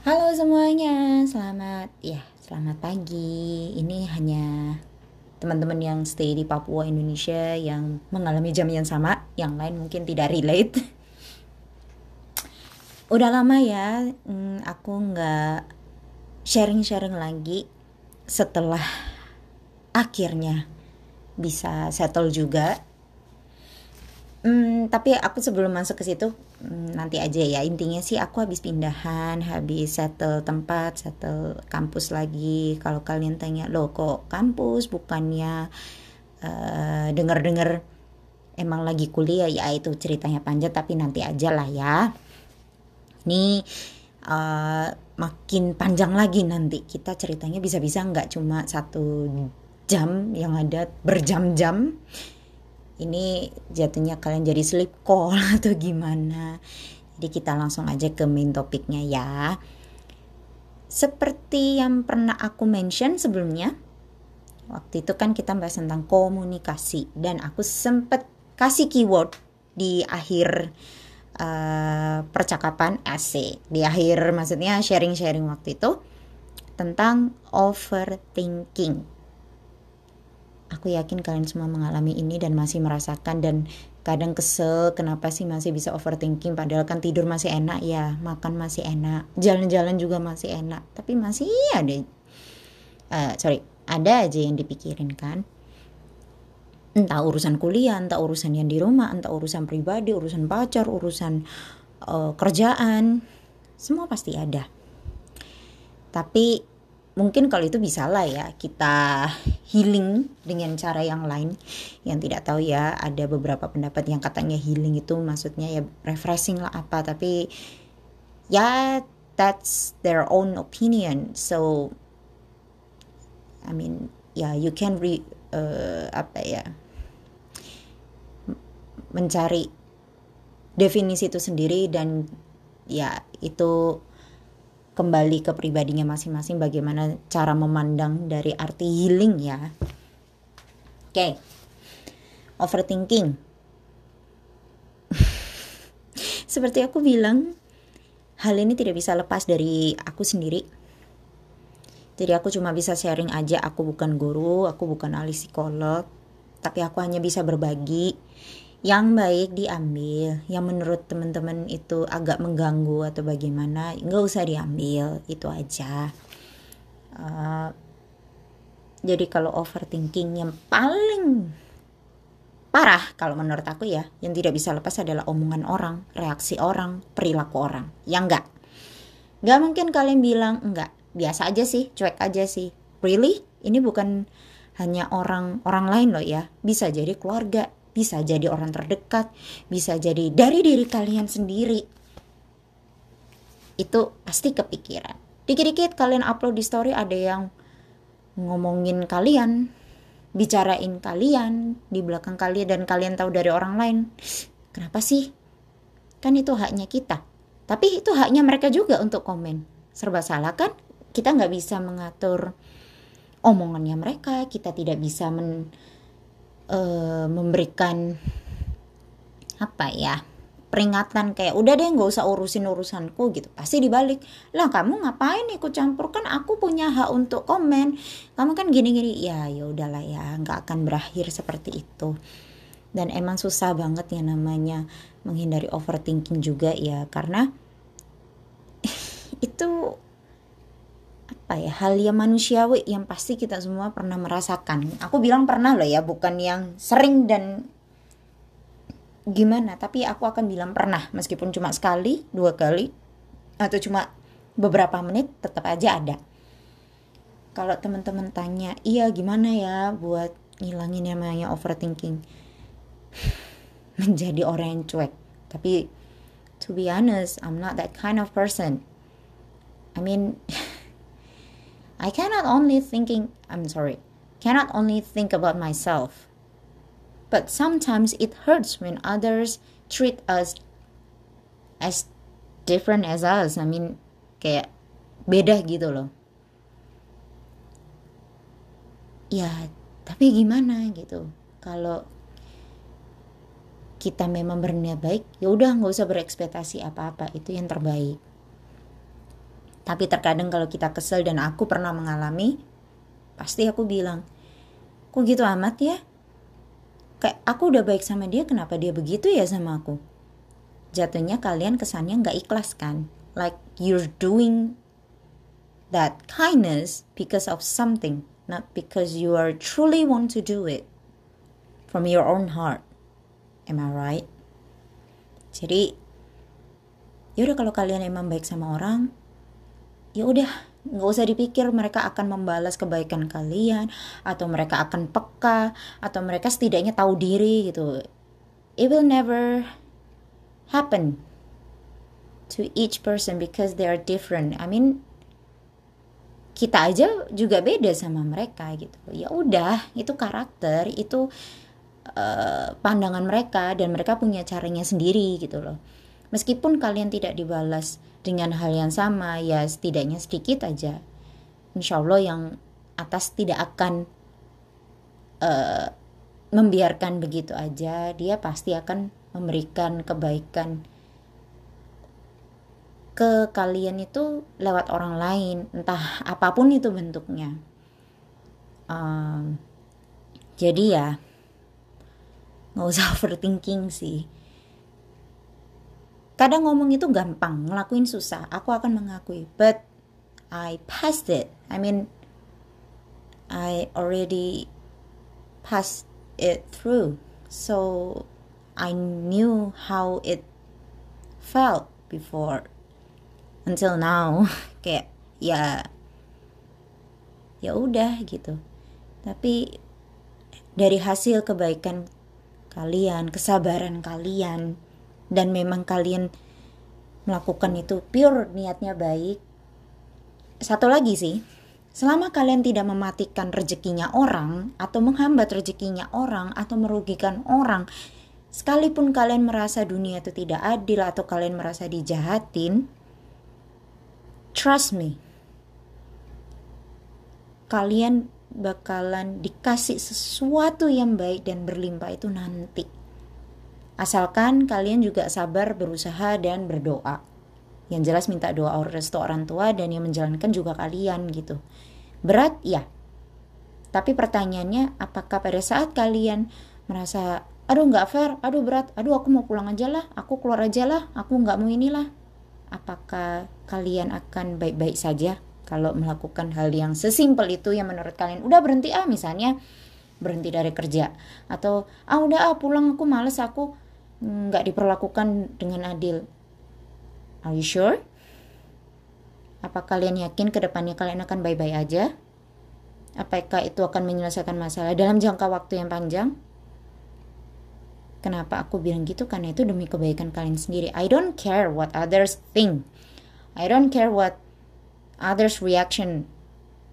Halo semuanya, selamat ya, selamat pagi. Ini hanya teman-teman yang stay di Papua Indonesia yang mengalami jam yang sama, yang lain mungkin tidak relate. Udah lama ya, hmm, aku nggak sharing-sharing lagi setelah akhirnya bisa settle juga Hmm, tapi aku sebelum masuk ke situ nanti aja ya. Intinya sih aku habis pindahan habis settle tempat settle kampus lagi. Kalau kalian tanya lo kok kampus? Bukannya uh, denger-denger emang lagi kuliah? Ya itu ceritanya panjang tapi nanti aja lah ya. Ini uh, makin panjang lagi nanti. Kita ceritanya bisa-bisa nggak cuma satu jam yang ada berjam-jam ini jatuhnya kalian jadi sleep call atau gimana? Jadi kita langsung aja ke main topiknya ya. Seperti yang pernah aku mention sebelumnya waktu itu kan kita bahas tentang komunikasi. Dan aku sempet kasih keyword di akhir uh, percakapan AC di akhir maksudnya sharing-sharing waktu itu tentang overthinking Aku yakin kalian semua mengalami ini dan masih merasakan dan kadang kesel kenapa sih masih bisa overthinking padahal kan tidur masih enak ya, makan masih enak, jalan-jalan juga masih enak, tapi masih ada uh, sorry, ada aja yang dipikirin kan. Entah urusan kuliah, entah urusan yang di rumah, entah urusan pribadi, urusan pacar, urusan uh, kerjaan, semua pasti ada. Tapi mungkin kalau itu bisa lah ya kita healing dengan cara yang lain. Yang tidak tahu ya ada beberapa pendapat yang katanya healing itu maksudnya ya refreshing lah apa tapi ya that's their own opinion. So I mean ya yeah, you can re uh, apa ya mencari definisi itu sendiri dan ya itu kembali ke pribadinya masing-masing bagaimana cara memandang dari arti healing ya. Oke. Okay. Overthinking. Seperti aku bilang, hal ini tidak bisa lepas dari aku sendiri. Jadi aku cuma bisa sharing aja, aku bukan guru, aku bukan ahli psikolog, tapi aku hanya bisa berbagi yang baik diambil yang menurut teman-teman itu agak mengganggu atau bagaimana nggak usah diambil itu aja. Uh, jadi kalau overthinking yang paling parah kalau menurut aku ya yang tidak bisa lepas adalah omongan orang reaksi orang perilaku orang. Yang enggak nggak mungkin kalian bilang enggak biasa aja sih cuek aja sih. Really? Ini bukan hanya orang orang lain loh ya. Bisa jadi keluarga bisa jadi orang terdekat, bisa jadi dari diri kalian sendiri. Itu pasti kepikiran. Dikit-dikit kalian upload di story ada yang ngomongin kalian, bicarain kalian di belakang kalian dan kalian tahu dari orang lain. Kenapa sih? Kan itu haknya kita. Tapi itu haknya mereka juga untuk komen. Serba salah kan? Kita nggak bisa mengatur omongannya mereka, kita tidak bisa men uh, memberikan apa ya peringatan kayak udah deh nggak usah urusin urusanku gitu. Pasti dibalik. Lah kamu ngapain ikut campur? Kan aku punya hak untuk komen. Kamu kan gini-gini ya ya udahlah ya nggak akan berakhir seperti itu. Dan emang susah banget ya namanya menghindari overthinking juga ya karena itu apa ya hal yang manusiawi yang pasti kita semua pernah merasakan. Aku bilang pernah loh ya bukan yang sering dan gimana tapi aku akan bilang pernah. Meskipun cuma sekali dua kali atau cuma beberapa menit tetap aja ada. Kalau teman-teman tanya iya gimana ya buat ngilangin yang namanya overthinking? Menjadi orang yang cuek. Tapi to be honest I'm not that kind of person. I mean I cannot only thinking I'm sorry, cannot only think about myself. But sometimes it hurts when others treat us as different as us. I mean, kayak beda gitu loh. Ya, tapi gimana gitu. Kalau kita memang berniat baik, ya udah nggak usah berekspektasi apa-apa, itu yang terbaik tapi terkadang kalau kita kesel dan aku pernah mengalami pasti aku bilang kok gitu amat ya? Kayak aku udah baik sama dia kenapa dia begitu ya sama aku? Jatuhnya kalian kesannya nggak ikhlas kan? Like you're doing that kindness because of something not because you are truly want to do it from your own heart. Am I right? Jadi yaudah kalau kalian emang baik sama orang ya udah nggak usah dipikir mereka akan membalas kebaikan kalian atau mereka akan peka atau mereka setidaknya tahu diri gitu. It will never happen to each person because they are different. I mean kita aja juga beda sama mereka gitu. Ya udah itu karakter itu uh, pandangan mereka dan mereka punya caranya sendiri gitu loh meskipun kalian tidak dibalas dengan hal yang sama ya setidaknya sedikit aja. Insya Allah yang atas tidak akan uh, membiarkan begitu aja. Dia pasti akan memberikan kebaikan ke kalian itu lewat orang lain entah apa pun itu bentuknya. Um, jadi ya nggak usah overthinking sih Kadang ngomong itu gampang, ngelakuin susah. Aku akan mengakui, but I passed it. I mean, I already passed it through. So I knew how it felt before until now kayak ya ya udah gitu tapi dari hasil kebaikan kalian kesabaran kalian dan memang kalian melakukan itu pure niatnya baik. Satu lagi sih, selama kalian tidak mematikan rezekinya orang atau menghambat rezekinya orang atau merugikan orang, sekalipun kalian merasa dunia itu tidak adil atau kalian merasa dijahatin, trust me. Kalian bakalan dikasih sesuatu yang baik dan berlimpah itu nanti Asalkan kalian juga sabar berusaha dan berdoa. Yang jelas minta doa restu orang tua dan yang menjalankan juga kalian gitu. Berat ya. Tapi pertanyaannya apakah pada saat kalian merasa aduh nggak fair, aduh berat, aduh aku mau pulang aja lah, aku keluar aja lah, aku nggak mau inilah. Apakah kalian akan baik-baik saja kalau melakukan hal yang sesimpel itu yang menurut kalian udah berhenti ah misalnya berhenti dari kerja atau ah udah ah pulang aku males aku nggak diperlakukan dengan adil. Are you sure? Apa kalian yakin ke depannya kalian akan baik-baik aja? Apakah itu akan menyelesaikan masalah dalam jangka waktu yang panjang? Kenapa aku bilang gitu? Karena itu demi kebaikan kalian sendiri. I don't care what others think. I don't care what others' reaction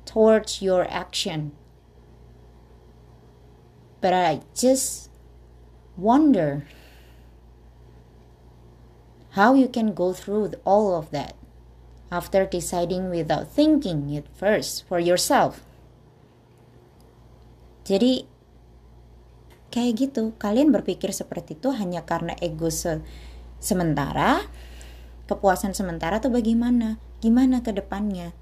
towards your action. But I just wonder how you can go through all of that after deciding without thinking it first for yourself. Jadi kayak gitu, kalian berpikir seperti itu hanya karena ego se sementara, kepuasan sementara atau bagaimana? Gimana ke depannya?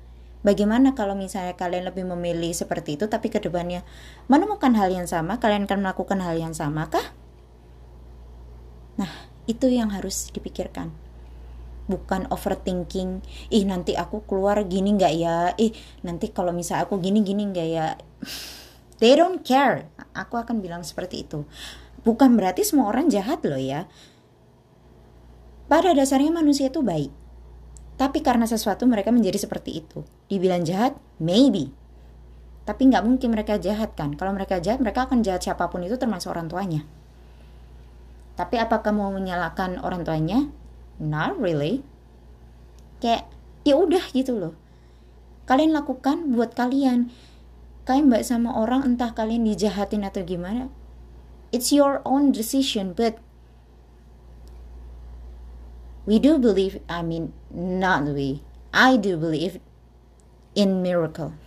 Bagaimana kalau misalnya kalian lebih memilih seperti itu tapi ke depannya menemukan hal yang sama, kalian akan melakukan hal yang sama kah? Itu yang harus dipikirkan. Bukan overthinking ih nanti aku keluar gini nggak ya? Ih nanti kalau misal aku gini gini nggak ya? They don't care. Aku akan bilang seperti itu. Bukan berarti semua orang jahat loh ya. Pada dasarnya manusia itu baik. Tapi karena sesuatu mereka menjadi seperti itu. Dibilang jahat maybe. Tapi nggak mungkin mereka jahat kan. Kalau mereka jahat mereka akan jahat siapa pun itu termasuk orang tuanya tapi apakah mau menyalahkan orang tuanya? Not really. Kayak ya udah gitu loh. Kalian lakukan buat kalian. Kalian baik sama orang entah kalian dijahatin atau gimana. It's your own decision, but we do believe, I mean, not we. I do believe in miracle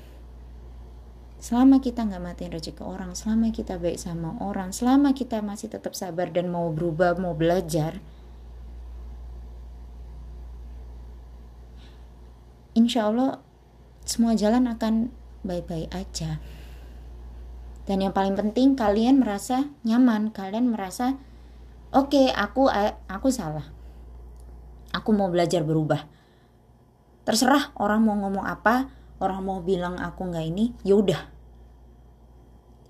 selama kita nggak matiin rezeki orang selama kita baik sama orang selama kita masih tetap sabar dan mau berubah mau belajar insya Allah semua jalan akan baik-baik aja. Dan yang paling penting kalian merasa nyaman kalian merasa oke okay, aku aku salah. Aku mau belajar berubah. Terserah orang mau ngomong apa orang mau bilang aku nggak ini yaudah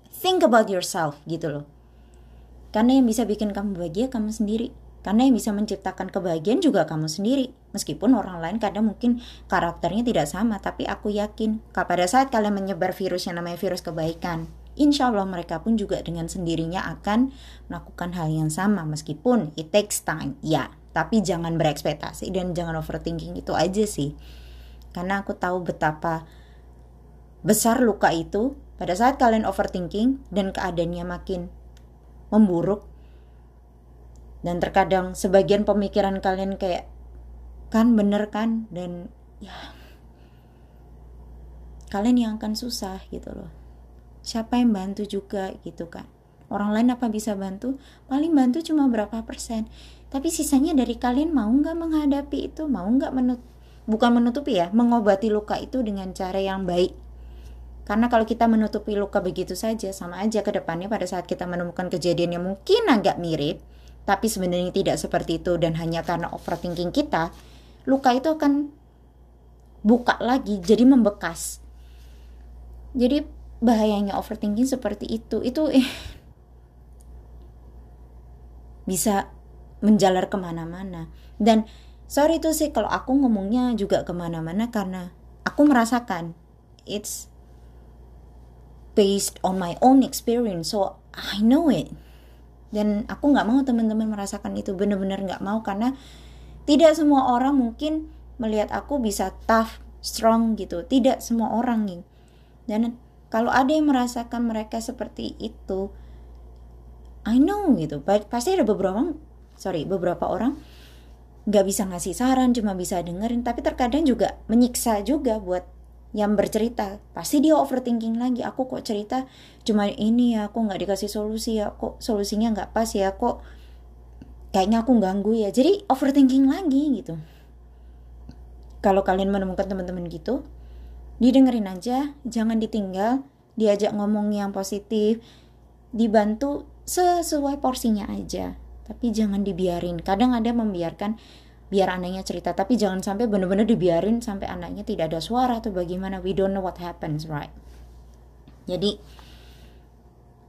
think about yourself gitu loh karena yang bisa bikin kamu bahagia kamu sendiri karena yang bisa menciptakan kebahagiaan juga kamu sendiri. Meskipun orang lain kadang mungkin karakternya tidak sama, tapi aku yakin pada saat kalian menyebar virus yang namanya virus kebaikan, insya Allah mereka pun juga dengan sendirinya akan melakukan hal yang sama meskipun it takes time, ya. Tapi jangan berekspektasi dan jangan overthinking itu aja sih. Karena aku tahu betapa besar luka itu pada saat kalian overthinking dan keadaannya makin memburuk, dan terkadang sebagian pemikiran kalian kayak kan bener kan? Dan ya kalian yang akan susah gitu loh. Siapa yang bantu juga gitu kan orang lain apa bisa bantu? Paling bantu cuma berapa persen. Tapi sisanya dari kalian mau nggak menghadapi itu? Mau nggak menut bukan menutupi ya mengobati luka itu dengan cara yang baik karena kalau kita menutupi luka begitu saja sama aja ke depannya pada saat kita menemukan kejadian yang mungkin agak mirip tapi sebenarnya tidak seperti itu dan hanya karena overthinking kita, luka itu akan buka lagi jadi membekas. Jadi bahayanya overthinking seperti itu itu eh, bisa menjalar ke mana-mana dan sorry itu sih kalau aku ngomongnya juga ke mana-mana karena aku merasakan it's based on my own experience so I know it. Dan aku nggak mau teman-teman merasakan itu benar-benar nggak mau karena tidak semua orang mungkin melihat aku bisa tough strong gitu. Tidak semua orang nih. Dan kalau ada yang merasakan mereka seperti itu I know gitu. Pasti ada beberapa orang sorry beberapa orang nggak bisa ngasih saran cuma bisa dengerin. Tapi terkadang juga menyiksa juga buat yang bercerita. Pasti dia overthinking lagi. Aku kok cerita cuma ini ya aku nggak dikasih solusi ya. Kok solusinya nggak pas ya? Kok kayaknya aku ganggu ya? Jadi overthinking lagi gitu. Kalau kalian menemukan teman-teman gitu didengerin aja. Jangan ditinggal. Diajak ngomong yang positif. Dibantu sesuai porsinya aja tapi jangan dibiarin. Kadang ada membiarkan biar anaknya cerita tapi jangan sampai benar-benar dibiarin sampai anaknya tidak ada suara atau bagaimana. We don't know what happens right? Jadi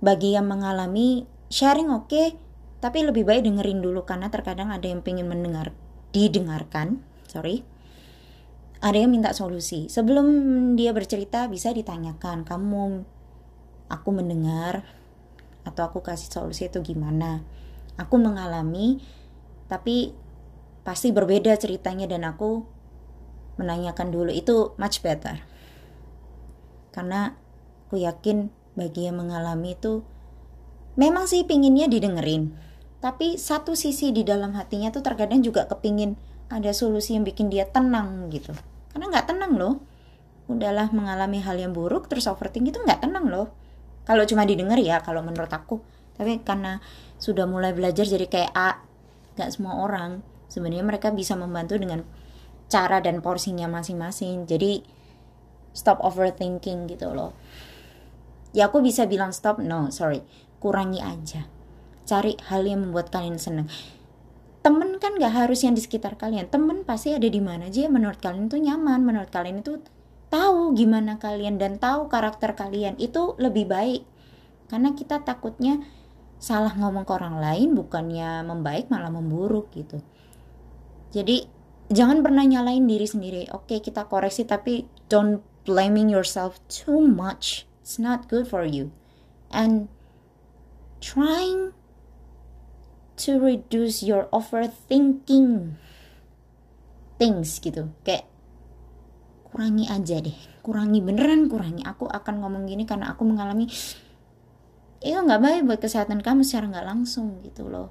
bagi yang mengalami sharing oke okay, tapi lebih baik dengerin dulu karena terkadang ada yang pengen mendengar didengarkan sorry. Ada yang minta solusi. Sebelum dia bercerita bisa ditanyakan kamu aku mendengar atau aku kasih solusi itu gimana aku mengalami tapi pasti berbeda ceritanya dan aku menanyakan dulu. Itu much better. Karena aku yakin bagi yang mengalami itu memang sih pinginnya didengerin. Tapi satu sisi di dalam hatinya tuh terkadang juga kepingin ada solusi yang bikin dia tenang gitu. Karena nggak tenang loh. Udahlah mengalami hal yang buruk terus overthinking itu nggak tenang loh. Kalau cuma didengar ya kalau menurut aku tapi karena sudah mulai belajar jadi kayak A nggak semua orang. Sebenarnya mereka bisa membantu dengan cara dan porsinya masing-masing. Jadi stop overthinking gitu loh. Ya aku bisa bilang stop no sorry. Kurangi aja. Cari hal yang membuat kalian seneng. Temen kan gak harus yang di sekitar kalian. Temen pasti ada di mana aja menurut kalian itu nyaman. Menurut kalian itu tahu gimana kalian dan tahu karakter kalian. Itu lebih baik. Karena kita takutnya salah ngomong ke orang lain bukannya membaik malah memburuk gitu jadi jangan pernah nyalain diri sendiri. Oke, kita koreksi tapi don't blaming yourself too much. It's not good for you. And trying to reduce your overthinking things gitu. Kayak kurangi aja deh. Kurangi beneran kurangi. Aku akan ngomong gini karena aku mengalami itu nggak baik buat kesehatan kamu secara nggak langsung gitu loh.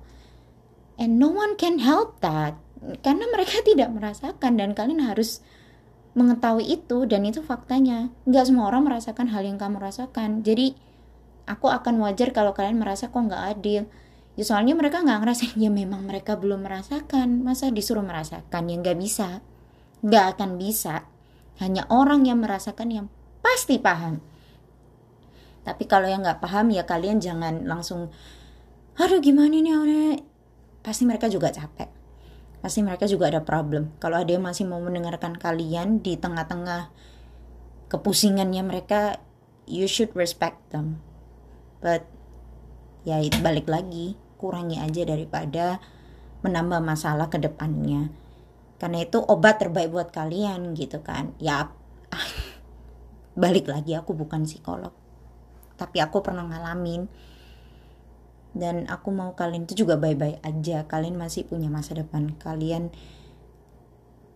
And no one can help that. Karena mereka tidak merasakan dan kalian harus mengetahui itu dan itu faktanya. Nggak semua orang merasakan hal yang kamu rasakan. Jadi aku akan wajar kalau kalian merasa kok nggak adil. Ya soalnya mereka nggak ngerasain ya memang mereka belum merasakan. Masa disuruh merasakan? Ya nggak bisa. Nggak akan bisa. Hanya orang yang merasakan yang pasti paham tapi kalau yang nggak paham ya kalian jangan langsung aduh gimana nih pasti mereka juga capek. Pasti mereka juga ada problem. Kalau ada yang masih mau mendengarkan kalian di tengah-tengah kepusingannya mereka you should respect them. But ya itu balik lagi kurangi aja daripada menambah masalah ke depannya. Karena itu obat terbaik buat kalian gitu kan. Ya balik lagi aku bukan psikolog tapi aku pernah ngalamin dan aku mau kalian itu juga baik-baik aja kalian masih punya masa depan kalian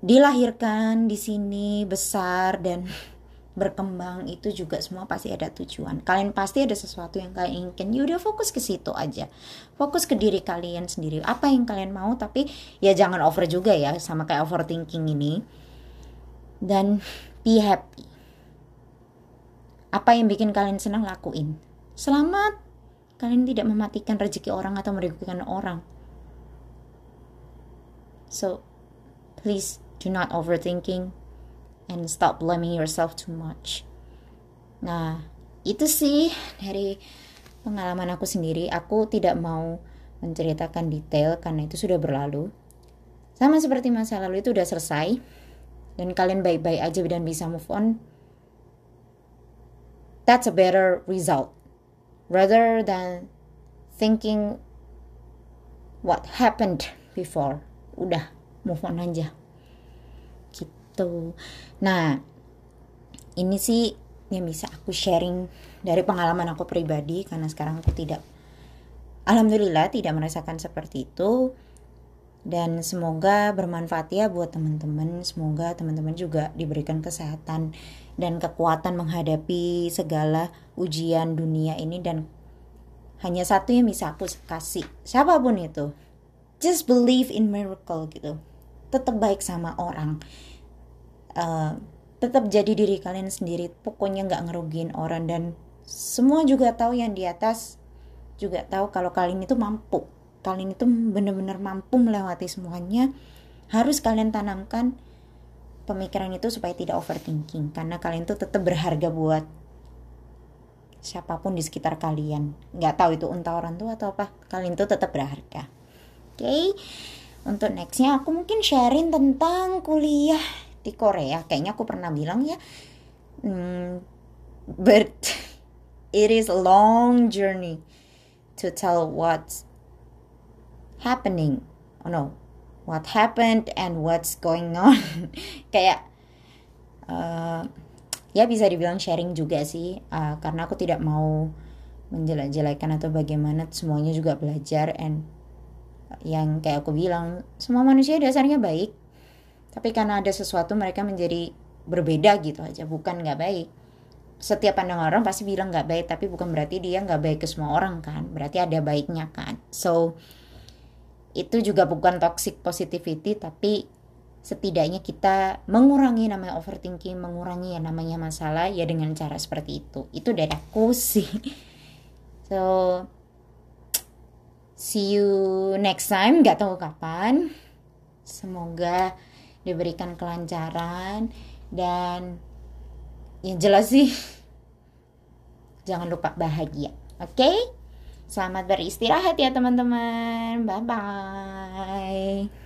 dilahirkan di sini besar dan berkembang itu juga semua pasti ada tujuan. Kalian pasti ada sesuatu yang kalian inginkan. Ya udah fokus ke situ aja. Fokus ke diri kalian sendiri. Apa yang kalian mau tapi ya jangan over juga ya sama kayak overthinking ini. Dan be happy. Apa yang bikin kalian senang lakuin. Selamat. Kalian tidak mematikan rezeki orang atau merugikan orang. So, please do not overthinking and stop blaming yourself too much. Nah, itu sih dari pengalaman aku sendiri. Aku tidak mau menceritakan detail karena itu sudah berlalu. Sama seperti masa lalu itu udah selesai dan kalian baik-baik aja dan bisa move on. That's a better result rather than thinking what happened before. Udah, move on aja. Gitu. Nah ini sih yang bisa aku sharing dari pengalaman aku pribadi karena sekarang aku tidak alhamdulillah tidak merasakan seperti itu dan semoga bermanfaat ya buat teman-teman. Semoga teman-teman juga diberikan kesehatan dan kekuatan menghadapi segala ujian dunia ini. Dan hanya satu yang bisa aku kasih. Siapa pun itu. Just believe in miracle gitu. Tetap baik sama orang. Uh, tetap jadi diri kalian sendiri. Pokoknya nggak ngerugiin orang. Dan semua juga tahu yang di atas juga tahu kalau kalian itu mampu kalian itu benar-benar mampu melewati semuanya harus kalian tanamkan pemikiran itu supaya tidak overthinking. Karena kalian itu tetap berharga buat siapa pun di sekitar kalian. Nggak tahu itu entah orang tua atau apa kalian itu tetap berharga. Oke okay? untuk nextnya aku mungkin sharing tentang kuliah di Korea. Kayaknya aku pernah bilang ya hmm, but it is a long journey to tell what's happening? Oh no. What happened and what's going on? Kayak uh, ya bisa dibilang sharing juga sih uh, karena aku tidak mau menjelek-jelekan atau bagaimana semuanya juga belajar and yang kayak aku bilang semua manusia dasarnya baik. Tapi karena ada sesuatu mereka menjadi berbeda gitu aja bukan nggak baik. Setiap pandangan orang pasti bilang nggak baik tapi bukan berarti dia nggak baik ke semua orang kan berarti ada baiknya kan. So itu juga bukan toxic positivity tapi setidaknya kita mengurangi namanya overthinking mengurangi yang namanya masalah ya dengan cara seperti itu. Itu dari aku sih. So see you next time. Nggak tahu kapan. Semoga diberikan kelancaran dan yang jelas sih jangan lupa bahagia. Oke? okay? Selamat beristirahat ya teman-teman. Bye bye